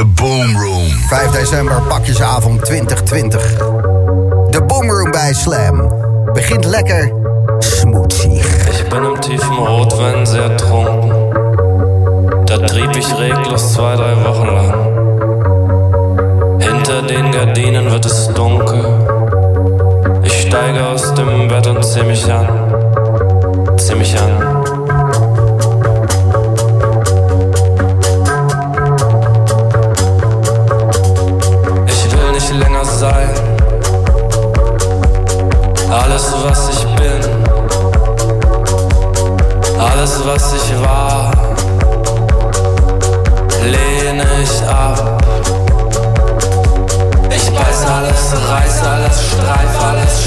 The Boom Room. 5 december, pakjesavond 2020. De Boomroom bij Slam. Begint lekker smoetsig. Ich bin im tiefen Rotwein sehr trunken. Da trieb ich reglos zwei, drei Wochen lang. Hinter den Gardinen wird es dunkel. Ich steige aus dem Bett und zieh mich an.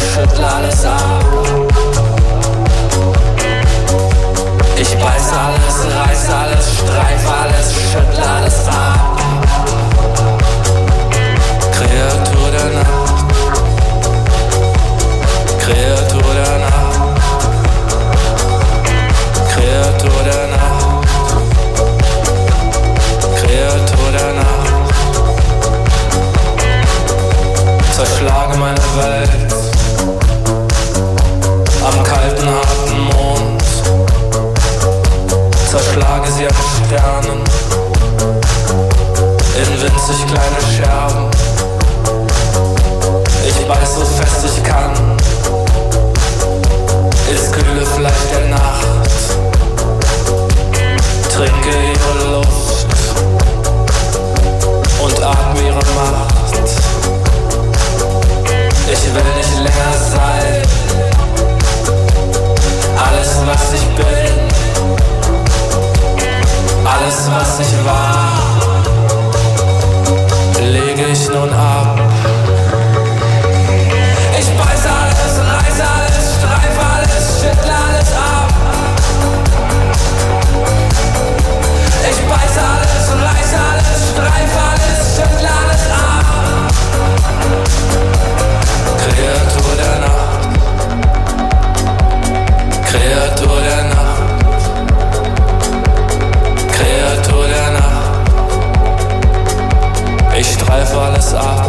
Streif alles, ab. Ich beiß alles, reiß alles, streif alles, schüttle alles ab. Kreatur der Nacht, Kreatur der Nacht. Kreatur der Nacht, Kreatur der Nacht. Zerschlage meine Welt kalten, harten Mond. Zerschlage sie an Sternen in winzig kleine Scherben. Ich beiß so fest ich kann ins kühle Fleisch der Nacht trinke ihre Luft und atme ihre Macht. Ich will nicht länger sein, alles was ich bin, alles was ich war, lege ich nun ab. Fall für alles ab.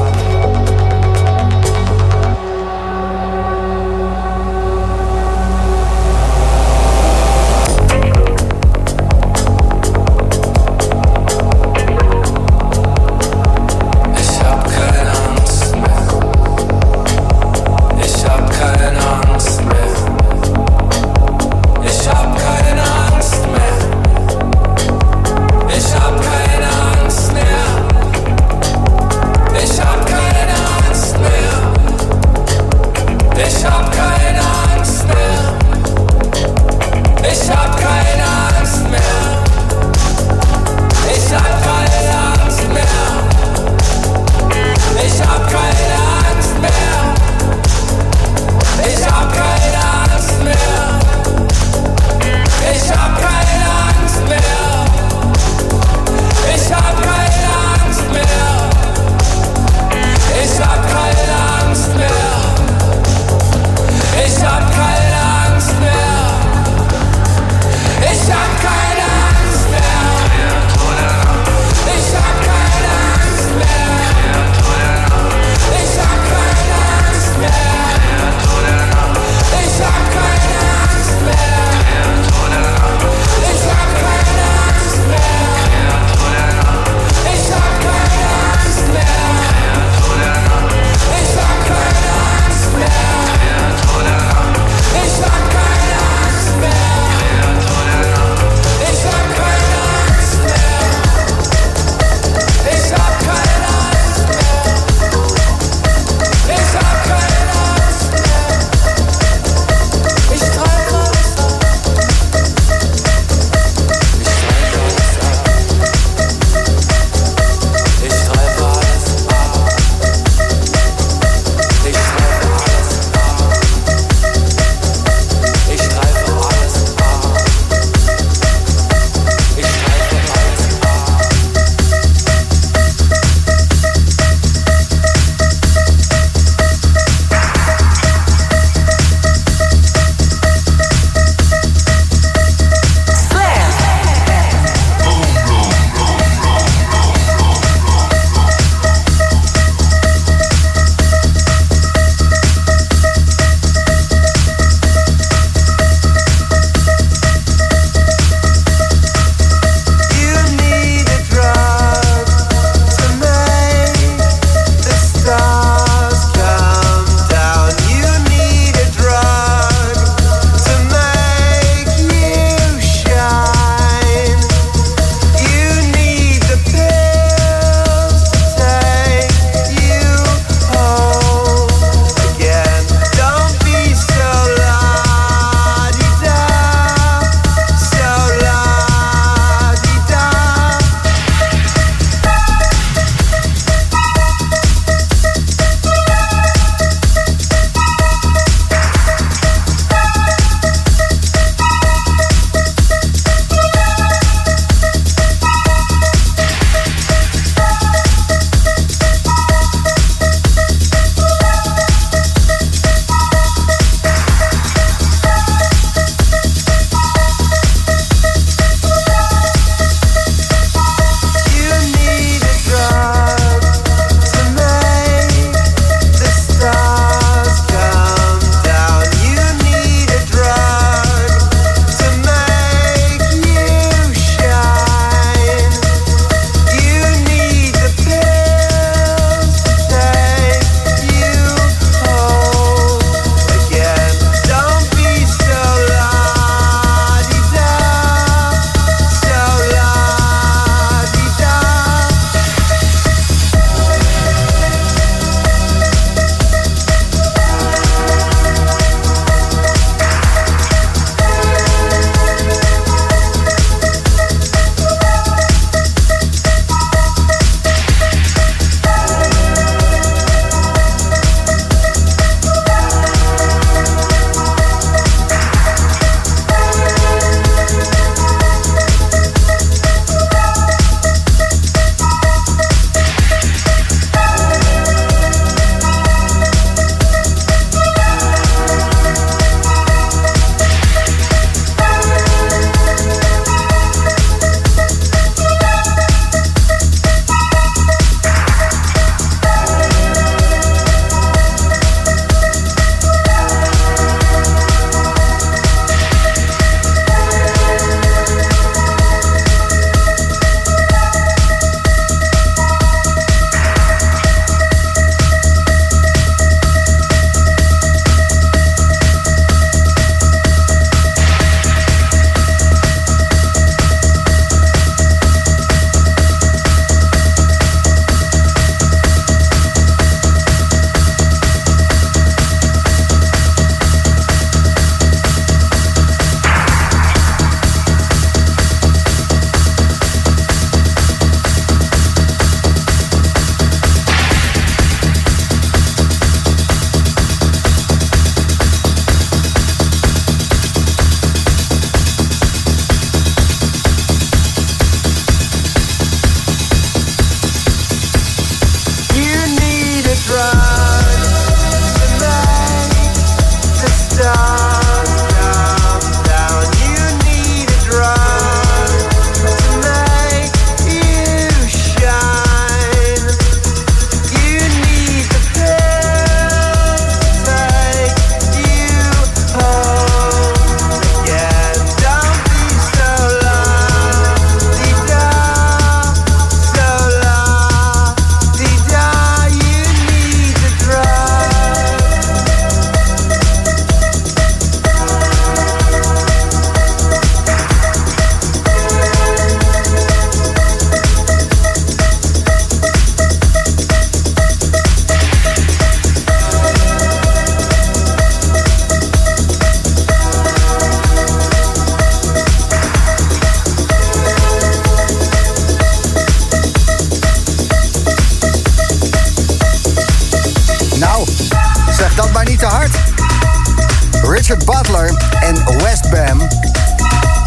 Richard Butler en Westbam.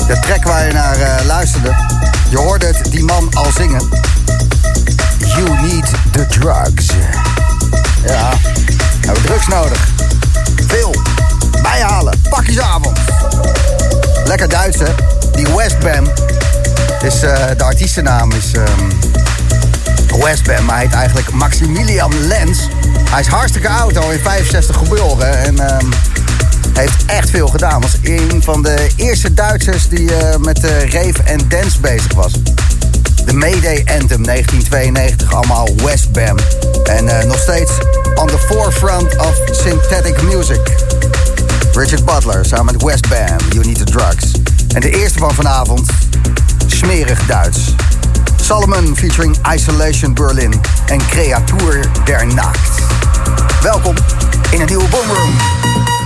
De track waar je naar eh, luisterde. Je hoorde het die man al zingen. You need the drugs. Ja, we hebben drugs nodig. Veel. Bijhalen. Pakjesavond. Lekker Duits, hè? Die Westbam. is eh, de artiestennaam is... Ehm, um, Westbam. Maar hij heet eigenlijk Maximilian Lens. Hij is hartstikke oud, al in 65 geboren. En ehm, heeft echt veel gedaan. Was een van de eerste Duitsers die uh, met uh, rave en dance bezig was. De Mayday Anthem 1992, allemaal Westbam. En uh, nog steeds on the forefront of synthetic music. Richard Butler samen met Westbam, You Need the Drugs. En de eerste van vanavond, smerig Duits. Solomon featuring Isolation Berlin en Creatuur der Nacht. Welkom in een nieuwe Boomroom.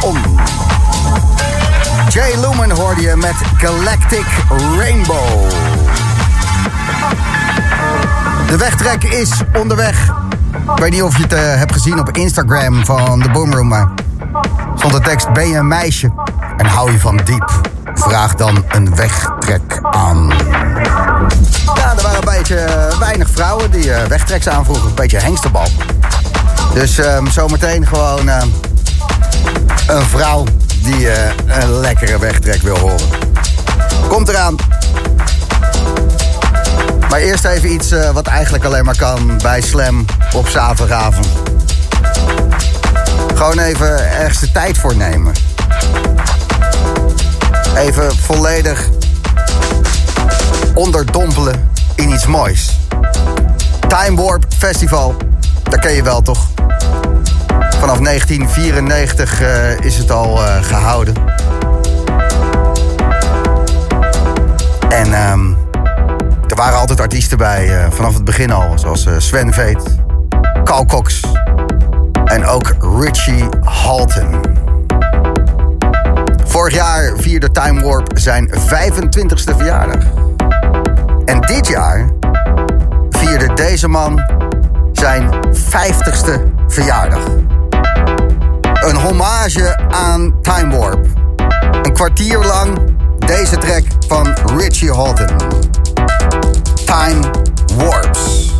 Om. Jay Lumen hoorde je met Galactic Rainbow. De wegtrek is onderweg. Ik weet niet of je het eh, hebt gezien op Instagram van de Boomroom, maar stond de tekst: Ben je een meisje en hou je van diep? Vraag dan een wegtrek aan. Ja, er waren een beetje eh, weinig vrouwen die eh, wegtreks aanvroegen. Een beetje hengsterbal. Dus ehm, zometeen gewoon ehm, een vrouw die eh, een lekkere wegtrek wil horen. Komt eraan. Maar eerst even iets eh, wat eigenlijk alleen maar kan bij Slam op zaterdagavond. Gewoon even ergens de tijd voor nemen. Even volledig onderdompelen in iets moois. Time Warp Festival, dat ken je wel toch? Vanaf 1994 eh, is het al eh, gehouden. En ehm, er waren altijd artiesten bij, eh, vanaf het begin al. Zoals Sven Veet, Carl Cox en ook Richie Halton. Vorig jaar vierde Time Warp zijn 25ste verjaardag. En dit jaar vierde deze man zijn 50ste verjaardag. Een hommage aan Time Warp. Een kwartier lang deze track van Richie Halton. Time Warps.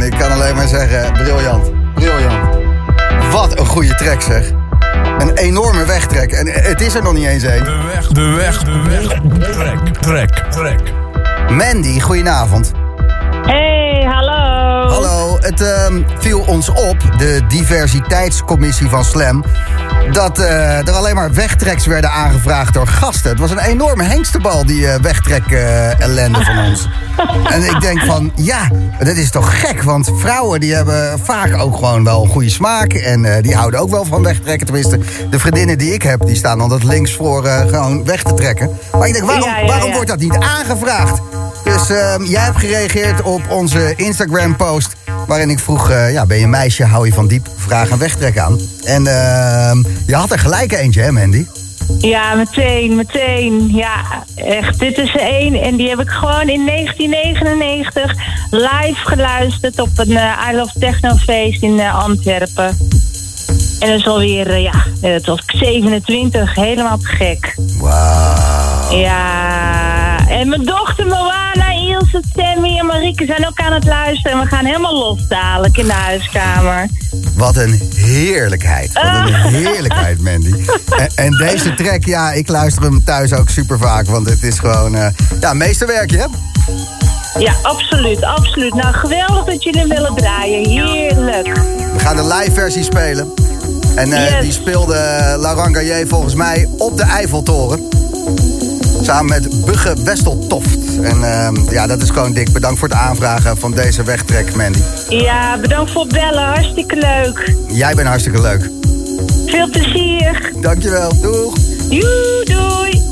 En ik kan alleen maar zeggen, briljant, briljant. Wat een goede track zeg. Een enorme wegtrek. En het is er nog niet eens één. De weg, de weg, de weg. Trek, trek, trek. Mandy, goedenavond. Het ehm, viel ons op, de diversiteitscommissie van Slam... dat eh, er alleen maar wegtreks werden aangevraagd door gasten. Het was een enorme hengstebal, die eh, wegtrek-ellende van ons. En ik denk van, ja, dat is toch gek... want vrouwen die hebben vaak ook gewoon wel een goede smaak... en eh, die houden ook wel van wegtrekken. Tenminste, de vriendinnen die ik heb, die staan altijd links voor eh, gewoon weg te trekken. Maar ik denk, waarom, waarom wordt dat niet aangevraagd? Dus ehm, jij hebt gereageerd op onze Instagram-post... waarin ik vroeg, eh, ja, ben je een meisje, hou je van diep? Vraag een wegtrek aan. En ehm, je had er gelijk eentje, hè, Mandy? Ja, meteen, meteen. Ja, echt. Dit is er één. En die heb ik gewoon in 1999 live geluisterd op een eh, I Love Techno feest in eh, Antwerpen. En dat is alweer, ja, het was 27. Helemaal te gek. Wauw. Ja, en mijn dochter Moana, Sammy en Marieke zijn ook aan het luisteren. En we gaan helemaal los dadelijk in de huiskamer. Wat een heerlijkheid. Wat een heerlijkheid, Mandy. En, en deze track, ja, ik luister hem thuis ook super vaak. Want het is gewoon, eh, ja, meesterwerkje, hè? Ja, absoluut, absoluut. Nou, geweldig dat jullie hem willen draaien. Heerlijk. We gaan de live versie spelen. En eh, Yes. die speelde eh, Laurent Gaillet volgens mij op de Eiffeltoren. Samen met Bugge Westeltoft. En ehm, ja, dat is gewoon dik. Bedankt voor het aanvragen van deze wegtrek, Mandy. Ja, bedankt voor het bellen. Hartstikke leuk. Jij bent hartstikke leuk. Veel plezier. Dankjewel. Doeg. Joe, doei.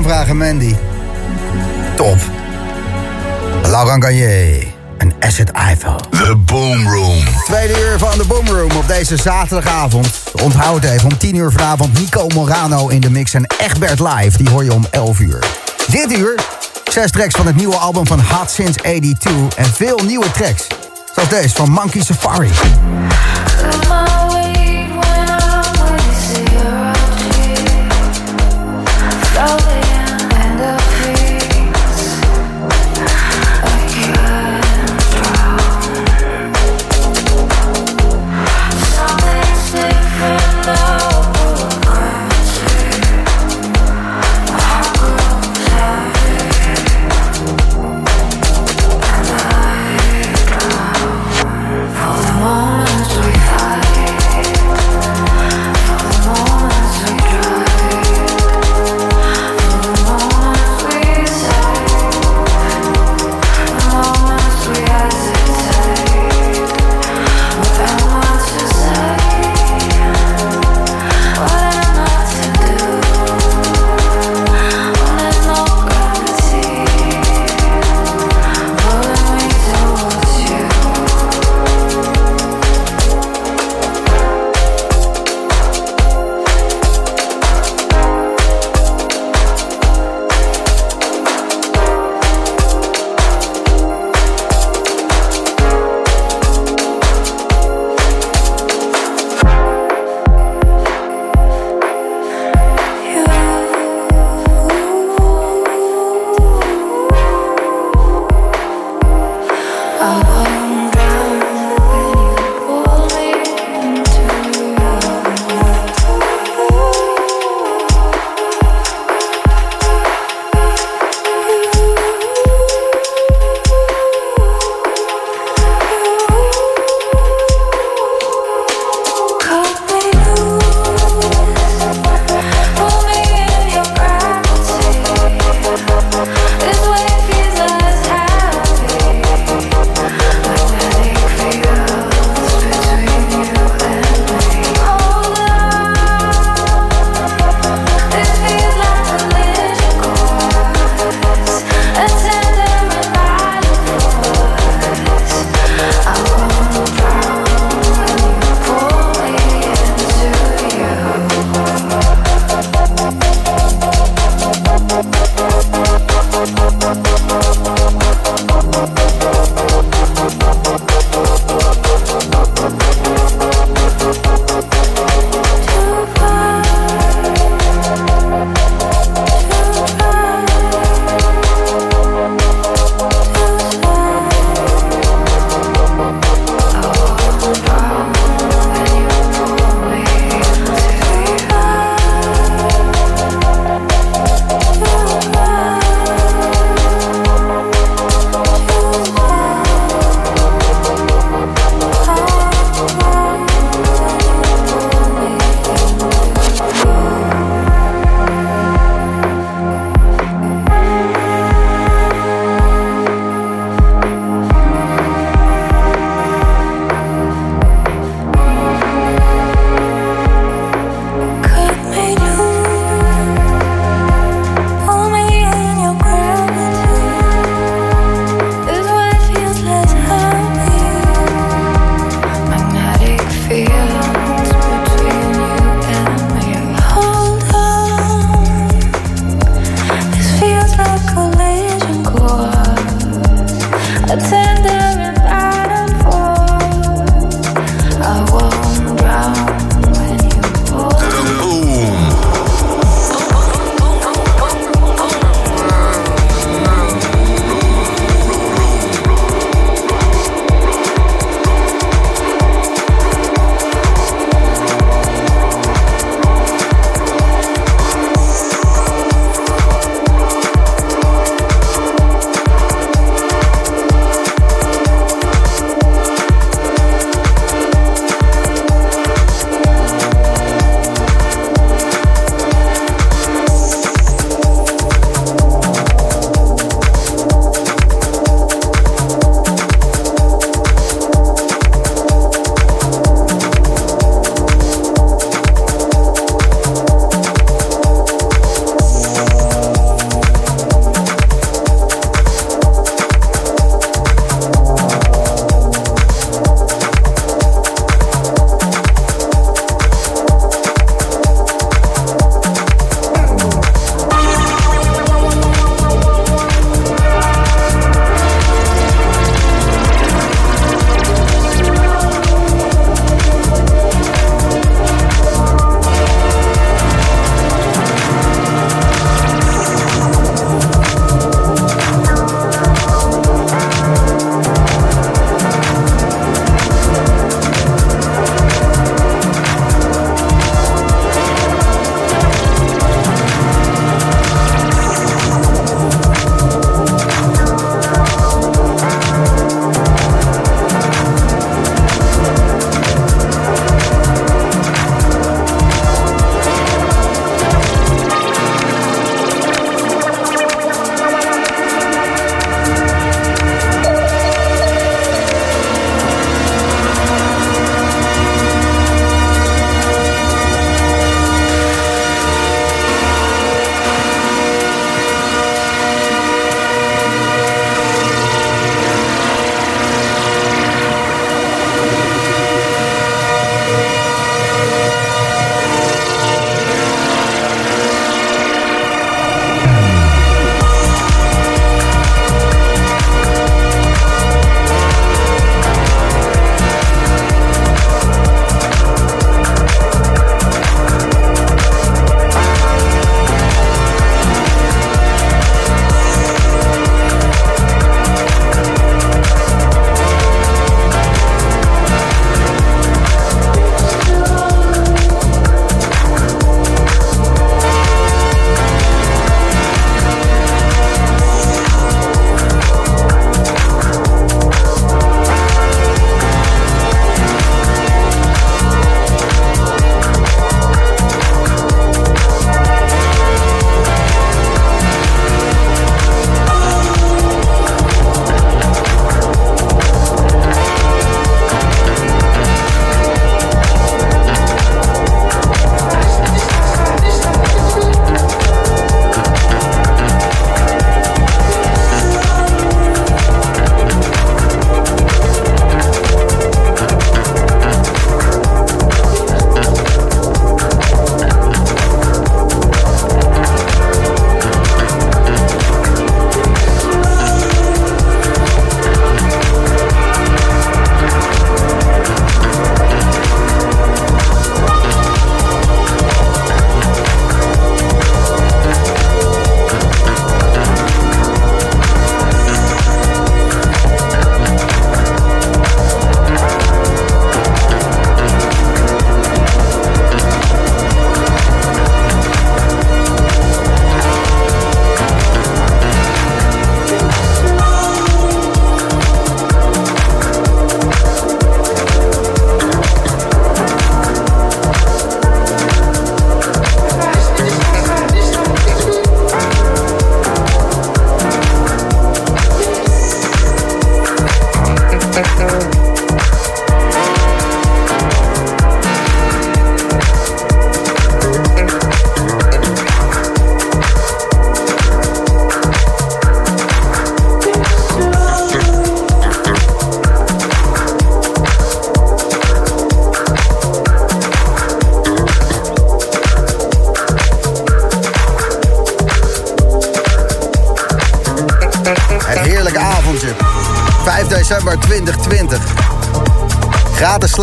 Aanvragen, Mandy. Top. Laurent Garnier en Asset Eiffel. The Boom Room. Tweede uur van de Boom Room op deze zaterdagavond. Onthoud even, om 10 uur vanavond Nico Morano in de mix en Egbert live. Die hoor je om 11 uur. Dit uur, zes tracks van het nieuwe album van Hot Since 82 en veel nieuwe tracks. Zoals deze van Monkey Safari.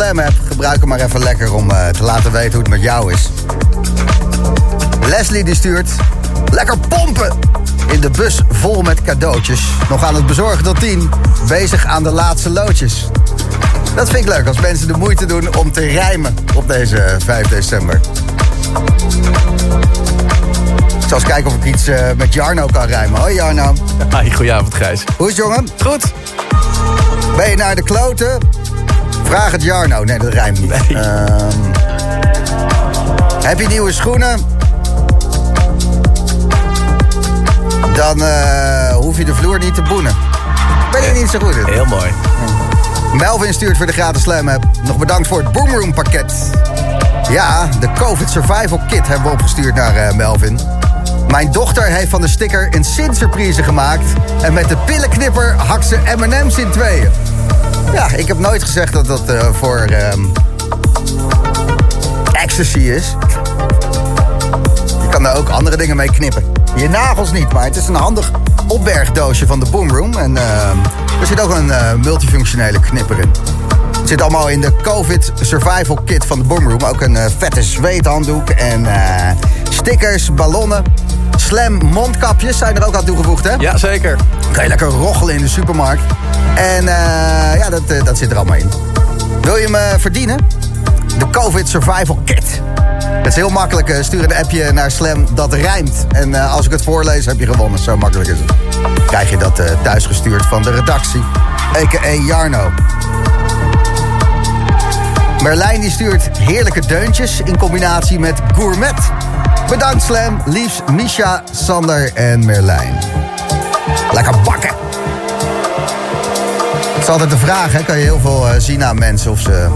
Gebruik hem maar even lekker om eh, te laten weten hoe het met jou is. Leslie die stuurt. Lekker pompen! In de bus vol met cadeautjes. Nog aan het bezorgen tot 10. Bezig aan de laatste loodjes. Dat vind ik leuk als mensen de moeite doen om te rijmen op deze 5 december. Ik zal eens kijken of ik iets eh, met Jarno kan rijmen. Hoi Jarno. Hi, goedenavond Gijs. Hoe is het, jongen? Goed. Ben je naar de kloten? Vraag het Jarno. Nee, dat rijmt niet. Nee. Ehm, heb je nieuwe schoenen? Dan eh, hoef je de vloer niet te boenen. Ben je niet zo goed in? Heel mooi. Melvin stuurt voor de gratis Slam app. Nog bedankt voor het Boomroom pakket. Ja, de COVID Survival Kit hebben we opgestuurd naar eh, Melvin. Mijn dochter heeft van de sticker een Sint-surprise gemaakt. En met de pillenknipper hakt ze M&M's in tweeën. Ja, ik heb nooit gezegd dat dat eh, voor ehm, ecstasy is. Je kan daar ook andere dingen mee knippen. Je nagels niet, maar het is een handig opbergdoosje van de Boomroom. En ehm, er zit ook een eh, multifunctionele knipper in. Het zit allemaal in de COVID Survival Kit van de Boomroom. Ook een eh, vette zweethanddoek en stickers, ballonnen. Slam mondkapjes zijn er ook aan toegevoegd, hè? Ja, zeker. Kan je lekker roggelen in de supermarkt. En eh, ja, dat, eh, dat zit er allemaal in. Wil je hem eh, verdienen? De COVID Survival Kit. Het is heel makkelijk. Stuur een appje naar Slam dat rijmt. En als ik het voorlees, heb je gewonnen. Zo makkelijk is het. Krijg je dat thuisgestuurd van de redactie. A.k.a. Jarno. Merlijn die stuurt heerlijke deuntjes in combinatie met gourmet. Bedankt Slam, liefs Misha, Sander en Merlijn. Lekker bakken. Het is altijd de vraag, hè? kan je heel veel eh, zien aan mensen of ze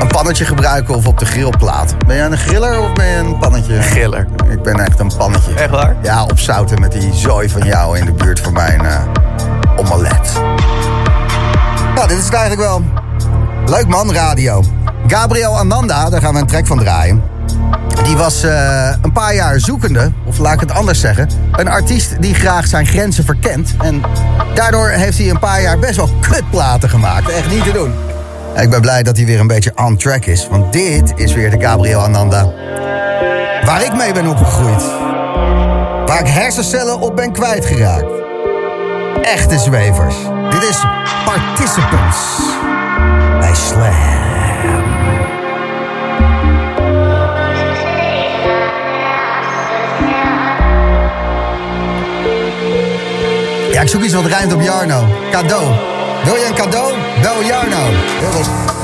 een pannetje gebruiken of op de grillplaat. Ben jij een griller of ben je een pannetje? Griller. Ik ben echt een pannetje. Echt waar? Ja, opzouten met die zooi van jou in de buurt van mijn eh omelet. Nou, dit is het eigenlijk wel. Leuk man, radio. Gabriel Ananda, daar gaan we een track van draaien. Die was eh, een paar jaar zoekende, of laat ik het anders zeggen... een artiest die graag zijn grenzen verkent. En daardoor heeft hij een paar jaar best wel kutplaten gemaakt. Echt niet te doen. Ik ben blij dat hij weer een beetje on track is. Want dit is weer de Gabriel Ananda. Waar ik mee ben opgegroeid. Waar ik hersencellen op ben kwijtgeraakt. Echte zwevers. Dit is Participants. Ik zoek iets wat rijmt op Jarno. Cadeau. Wil je een cadeau? Bel Jarno.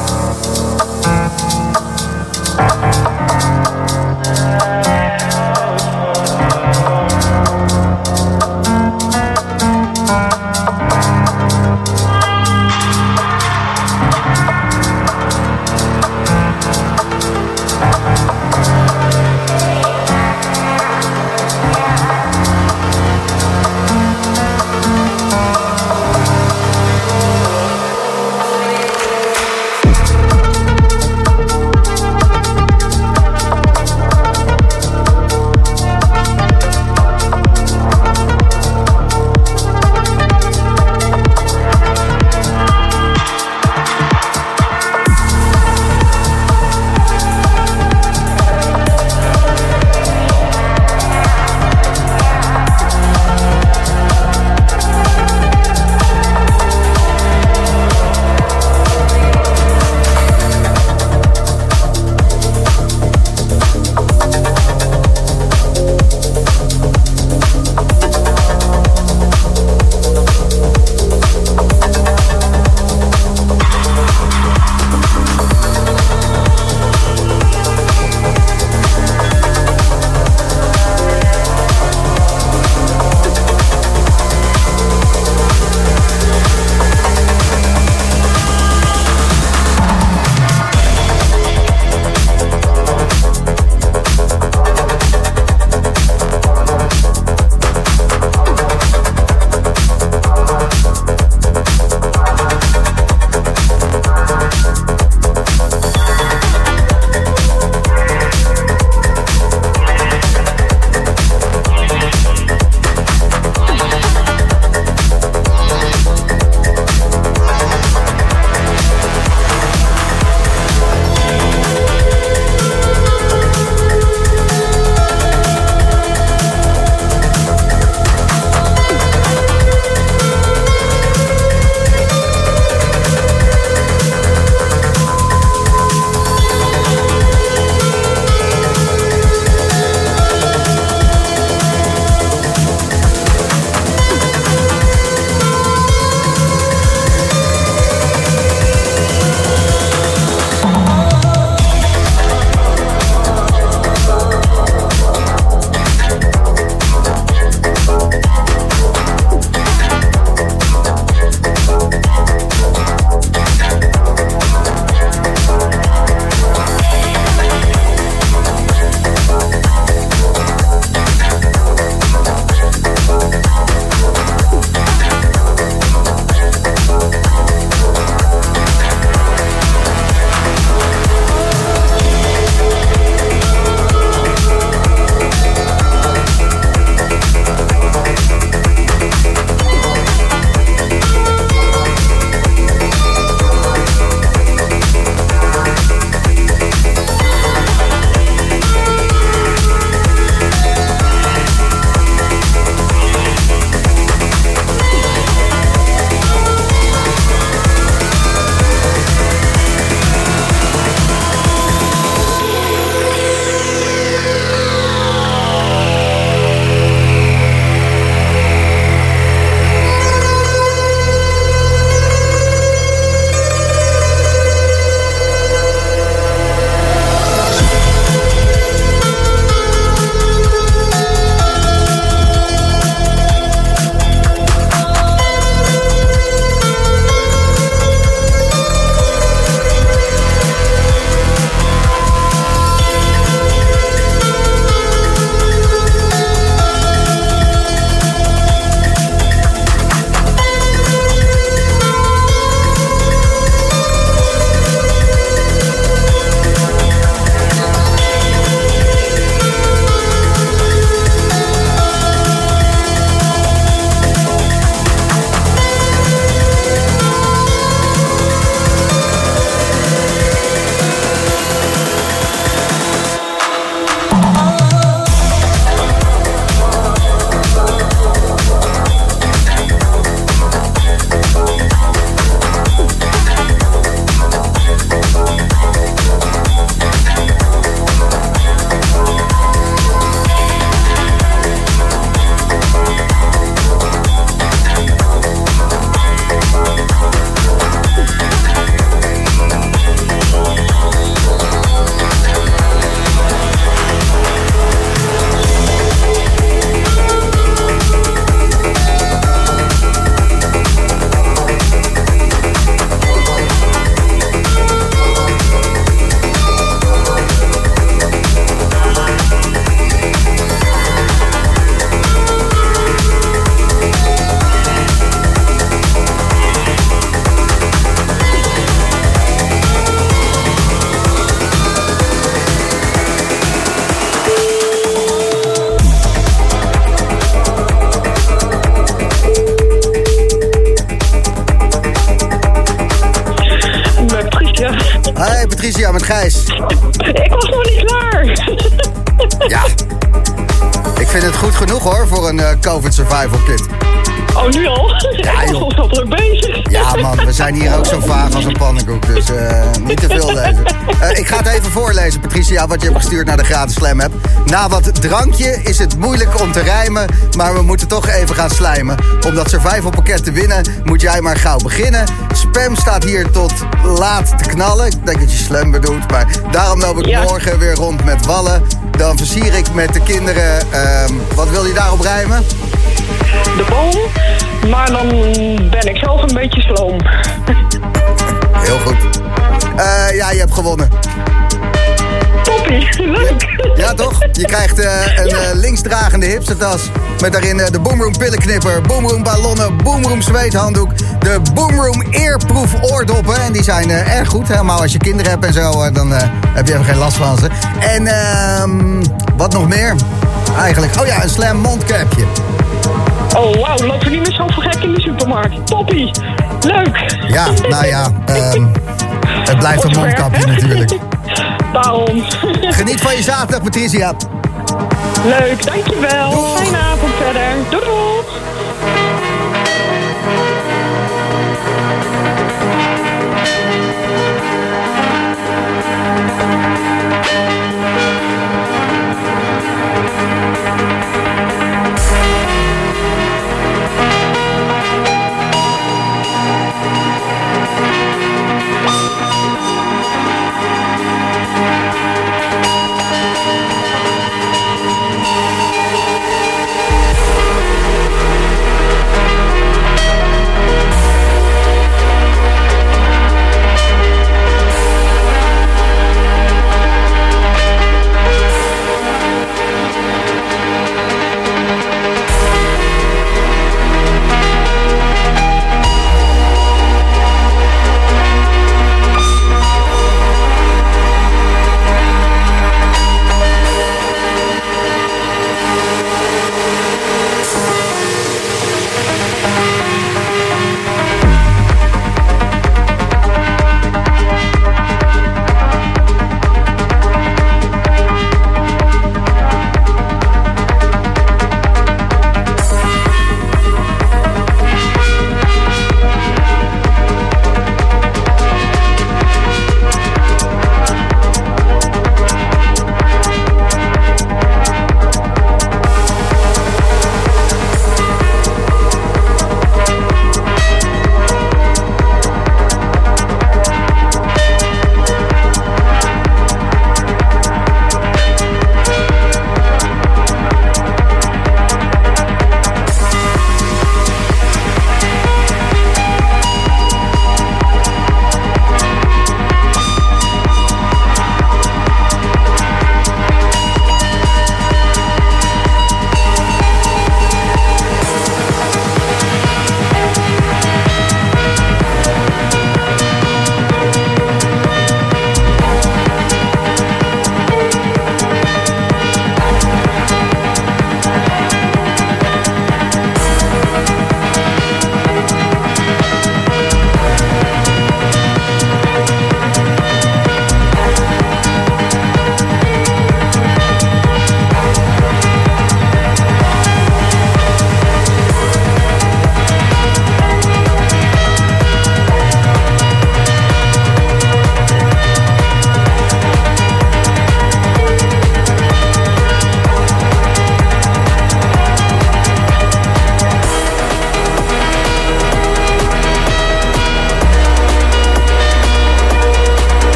Gratis slam app. Na wat drankje is het moeilijk om te rijmen, maar we moeten toch even gaan slijmen. Om dat survival pakket te winnen, moet jij maar gauw beginnen. Spam staat hier tot laat te knallen. Ik denk dat je slam bedoelt, maar daarom loop ik Ja. morgen weer rond met wallen. Dan versier ik met de kinderen, ehm, wat wil je daarop rijmen? De boom. Maar dan ben ik zelf een beetje sloom. Heel goed. Eh, ja, je hebt gewonnen. Toppie, leuk. Ja, toch? Je krijgt eh, een eh, linksdragende hipstertas. Met daarin eh, de Boomroom pillenknipper, Boomroom ballonnen, Boomroom zweethanddoek. De Boomroom eerproef oordoppen. En die zijn erg goed. Helemaal als je kinderen hebt en zo, dan heb je even geen last van ze. En ehm, wat nog meer? Eigenlijk, oh ja, een slam mondkapje. Oh, wauw, lopen we niet meer zo gek in de supermarkt. Toppie, leuk. Ja, nou ja, ehm, het blijft een mondkapje natuurlijk. Daarom. Geniet van je zaterdag, Patricia. Leuk, dankjewel. Doeg. Fijne avond verder. Doei doei.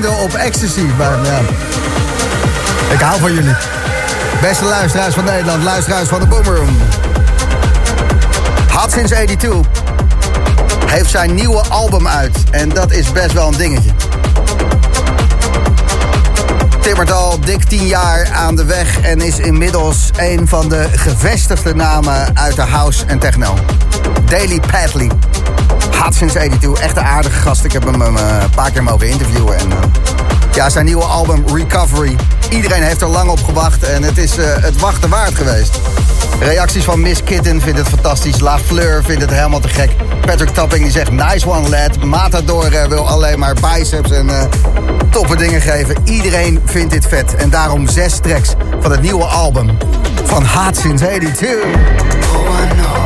Op ecstasy, maar ja. Ik hou van jullie. Beste luisteraars van Nederland, luisteraars van de Boomroom. Hot Since 82 heeft zijn nieuwe album uit. En dat is best wel een dingetje. Timmert al dik 10 jaar aan de weg en is inmiddels een van de gevestigde namen uit de house en techno. Daily Padley. Hot since 82. Echt een aardige gast. Ik heb hem een eh, paar keer mogen interviewen. En, uh, ja, zijn nieuwe album Recovery. Iedereen heeft er lang op gewacht en het is uh, het wachten waard geweest. Reacties van Miss Kitten vindt het fantastisch. La Fleur vindt het helemaal te gek. Patrick Tapping die zegt nice one lad. Matador wil alleen maar biceps en uh, toffe dingen geven. Iedereen vindt dit vet. En daarom zes tracks van het nieuwe album van Hot Since 82. Oh,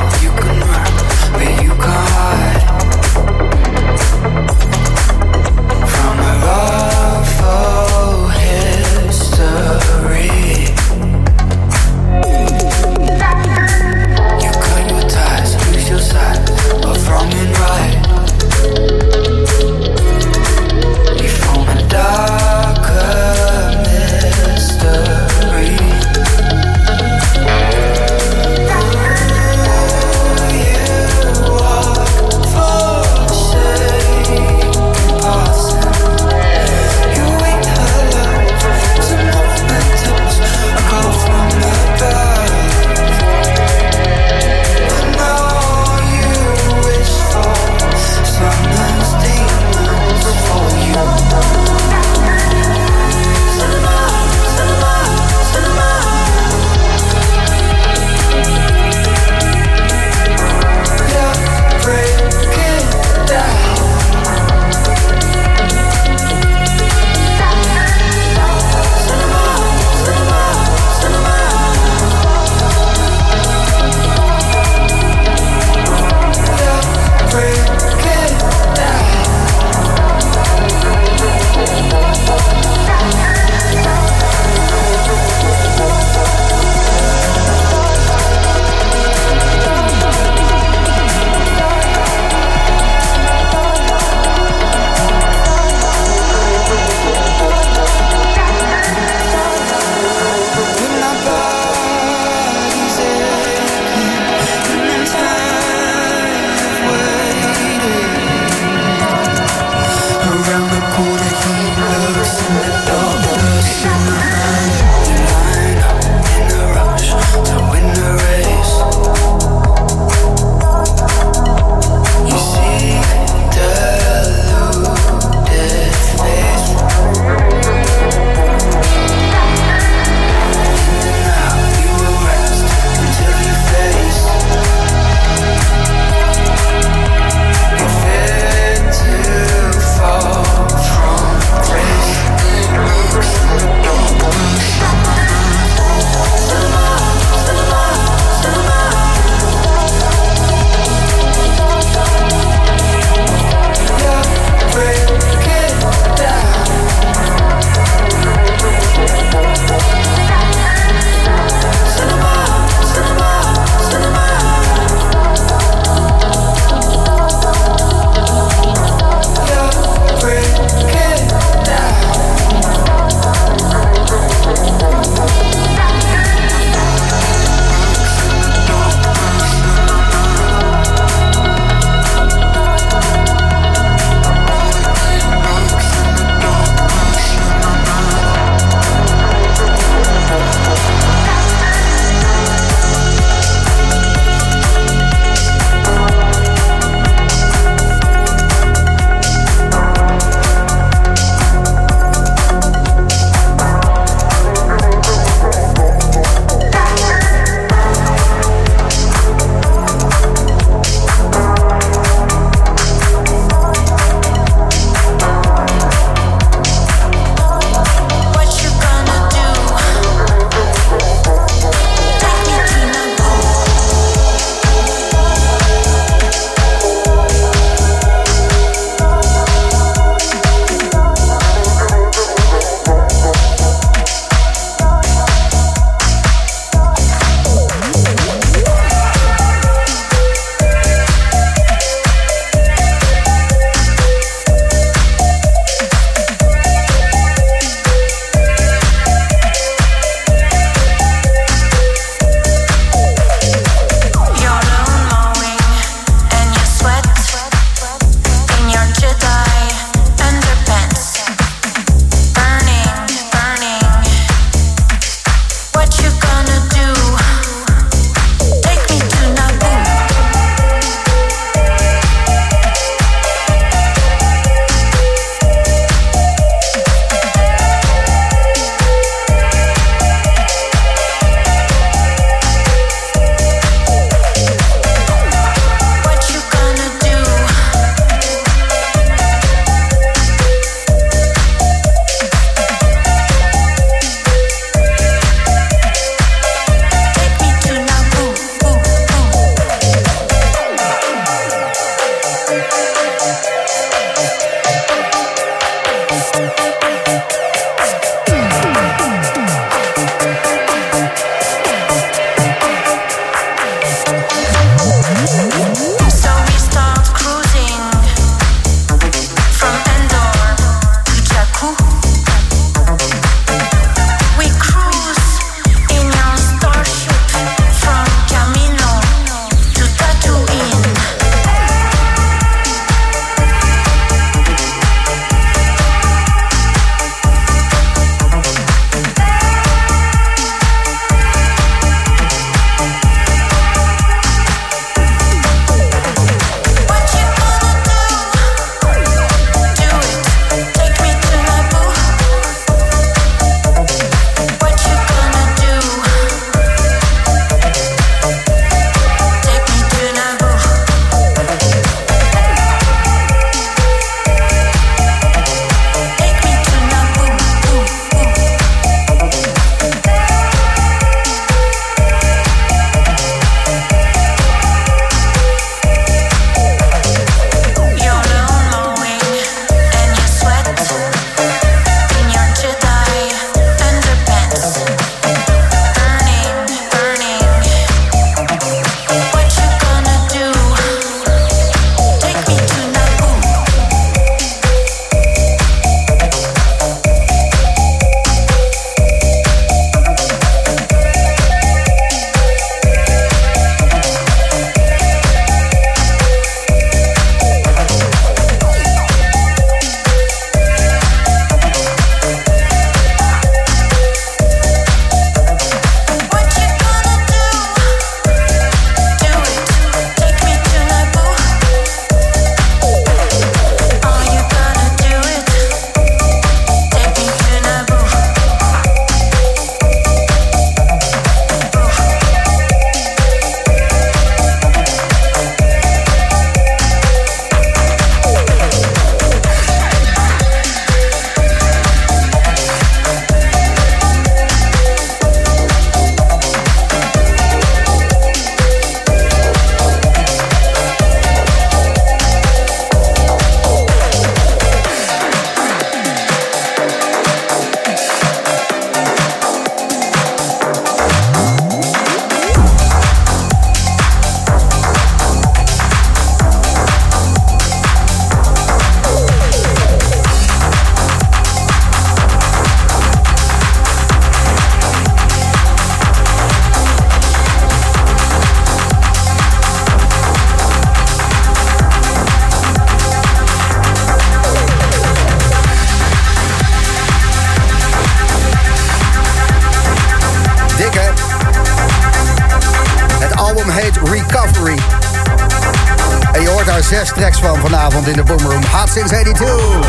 van vanavond in de Boomroom. Hot since 82.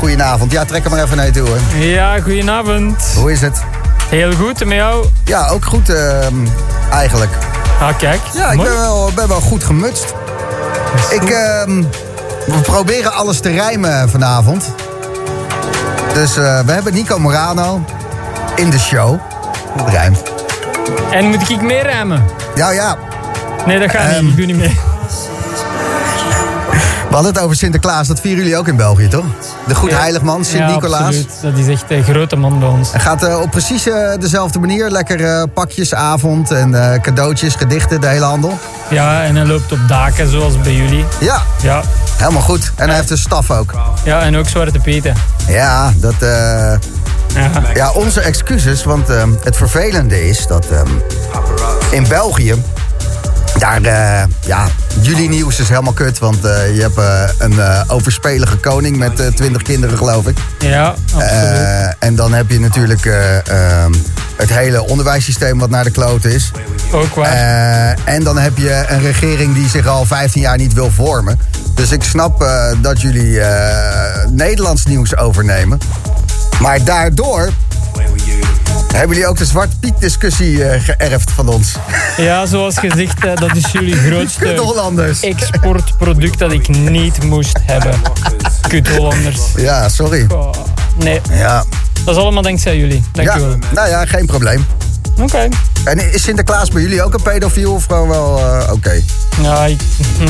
Goedenavond. Ja, trek hem maar even naar je toe. Hoor. Ja, goedenavond. Hoe is het? Heel goed, en met jou? Ja, ook goed ehm, eigenlijk. Ah, kijk. Ja, ik ben wel, ben wel goed gemutst. Ik, ehm, we proberen alles te rijmen vanavond. Dus eh, we hebben Nico Morano in de show. Dat rijmt. En moet ik meer remmen? Ja, ja. Nee, dat gaat Ehm, niet. Ik doe niet mee. We hadden het over Sinterklaas. Dat vieren jullie ook in België, toch? De Goed Heiligman, Ja, Sint-Nicolaas. absoluut. Dat is echt een grote man bij ons. En gaat eh, op precies eh, dezelfde manier. Lekker eh, pakjes, avond en cadeautjes, gedichten, de hele handel. Ja, en hij loopt op daken zoals bij jullie. Ja, Ja, helemaal goed. En hij heeft een staf ook. ja en ook Zwarte Pieten. Ja, dat... Ja. Ja, onze excuses, want het vervelende is dat ehm, in België, daar, ja, jullie nieuws is helemaal kut, want eh, je hebt eh, een eh, overspelige koning met twintig kinderen, geloof ik. Ja, absoluut. En dan heb je natuurlijk eh, ehm, het hele onderwijssysteem wat naar de kloot is. ook waar. En dan heb je een regering die zich al 15 jaar niet wil vormen. Dus ik snap dat jullie Nederlands nieuws overnemen. Maar daardoor hebben jullie ook de Zwarte Piet discussie eh, geërfd van ons. Ja, zoals gezegd, eh, dat is jullie Kut grootste Hollanders. exportproduct dat ik niet moest hebben. Kut Hollanders. Ja, sorry. Oh, nee, Ja. dat is allemaal dankzij jullie. ja, Dankjewel. nou ja, geen probleem. Oké. En is Sinterklaas bij jullie ook een pedofiel of gewoon wel eh, oké? Ik-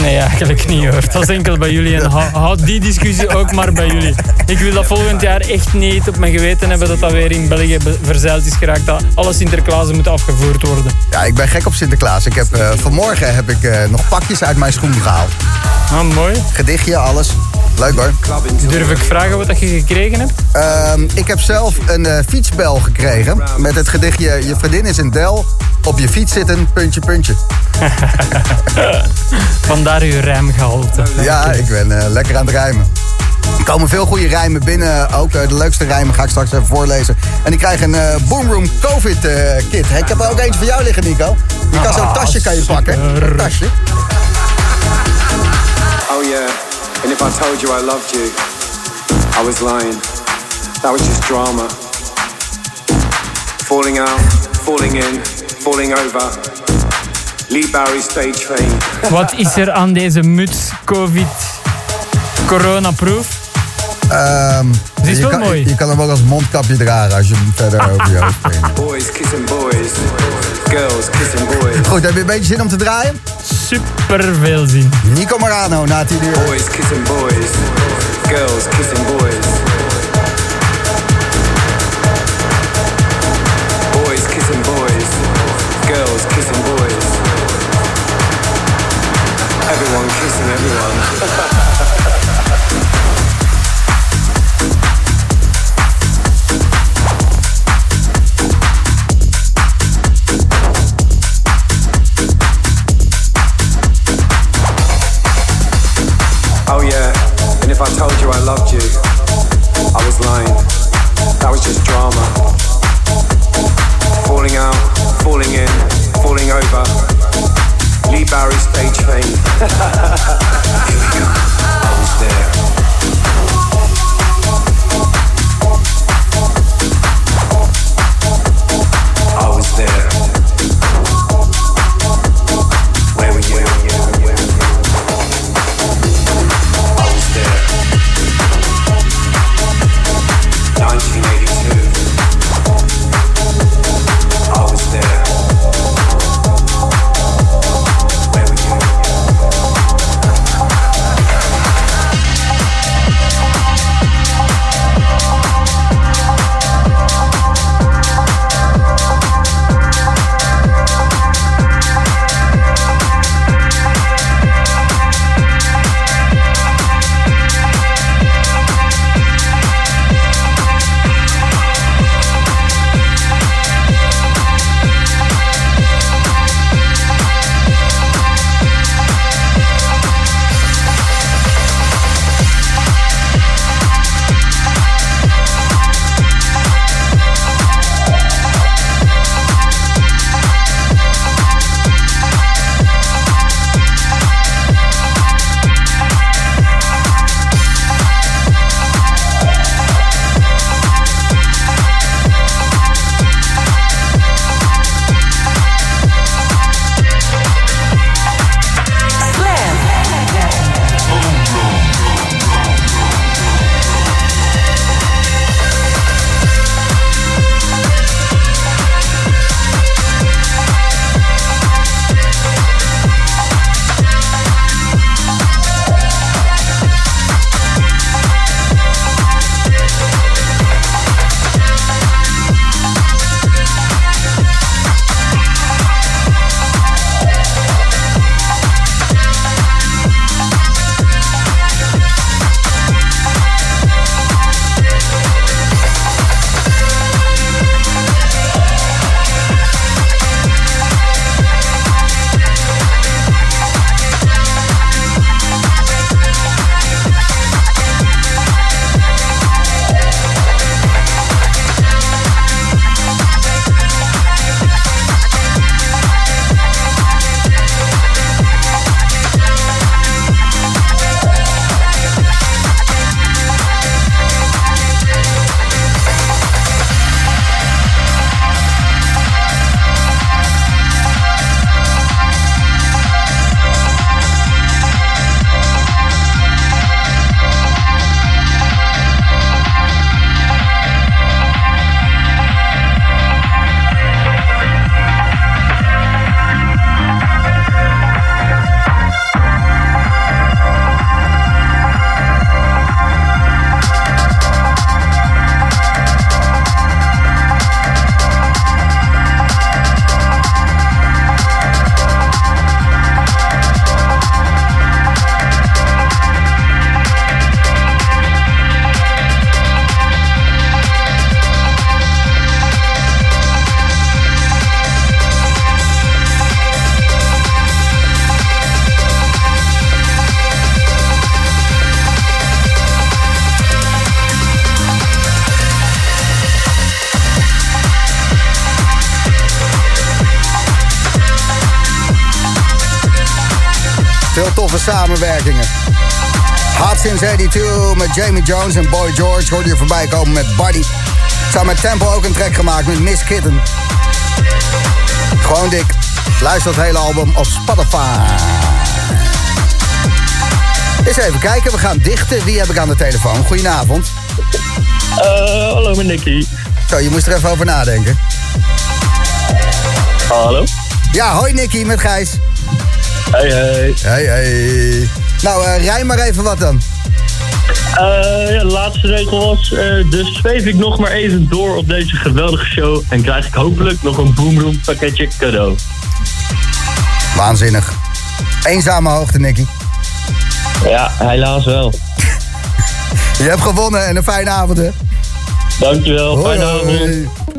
nee, eigenlijk niet hoor. Dat is enkel bij jullie. En hou, houd die discussie ook maar bij jullie. Ik wil dat volgend jaar echt niet op mijn geweten hebben dat dat weer in België be- verzeild is geraakt. Dat alle Sinterklaasen moeten afgevoerd worden. Ja, ik ben gek op Sinterklaas. Ik heb, eh, vanmorgen heb ik eh, nog pakjes uit mijn schoen gehaald. Ah, mooi. Gedichtje, alles. Leuk hoor. Durf ik vragen wat dat je gekregen hebt? Ehm, ik heb zelf een fietsbel gekregen. Met het gedichtje: Je vriendin is een del. Op je fiets zitten, puntje, puntje. Vandaar uw rijmgehalte. Ja, ik ben eh, lekker aan het rijmen. Er komen veel goede rijmen binnen. Ook eh, de leukste rijmen ga ik straks even voorlezen. En ik krijg een eh Boomroom COVID eh, kit. Ik heb er ook eentje voor jou liggen, Nico. Je kan zo'n tasje kan je pakken. Een tasje. Oh yeah, and if I told you I loved you, I was lying. That was just drama. Falling out, falling in, falling over. Lee Barry stage fame. Wat is er aan deze muts COVID corona-proof? Ehm, Die is je wel kan, mooi. Je kan hem ook als mondkapje dragen als je hem verder over je hoofd brengt. Boys kissing boys, girls kissing boys. Goed, heb je een beetje zin om te draaien? Super veel zin. Nico Morano na 10 uur. Boys kissing boys, girls kissing. Boys kissing everyone. Oh yeah, and if I told you I loved you, I was lying. That was just drama. Falling out, falling in, falling over. Lee Barry stage fame. I was there. Samenwerkingen. Hot Since 82 met Jamie Jones en Boy George hoorde je voorbij komen met Buddy. Zou met Tempo ook een track gemaakt met Miss Kitten. Gewoon dik. Luister het hele album op Spotify. Eens even kijken, we gaan dichten. Wie heb ik aan de telefoon? Goedenavond. Uh, hallo, met Nicky. Zo, je moest er even over nadenken. Hallo? Ja, hoi Nicky, met Gijs. Hey, hey. Hey, hey. Nou, uh, rij maar even wat dan. Uh, ja, de laatste regel was, uh, dus zweef ik nog maar even door op deze geweldige show en krijg ik hopelijk nog een boomroom pakketje cadeau. Waanzinnig. Eenzame hoogte, Nicky. Ja, helaas wel. Je hebt gewonnen en een fijne avond, hè? Dankjewel, fijne avond.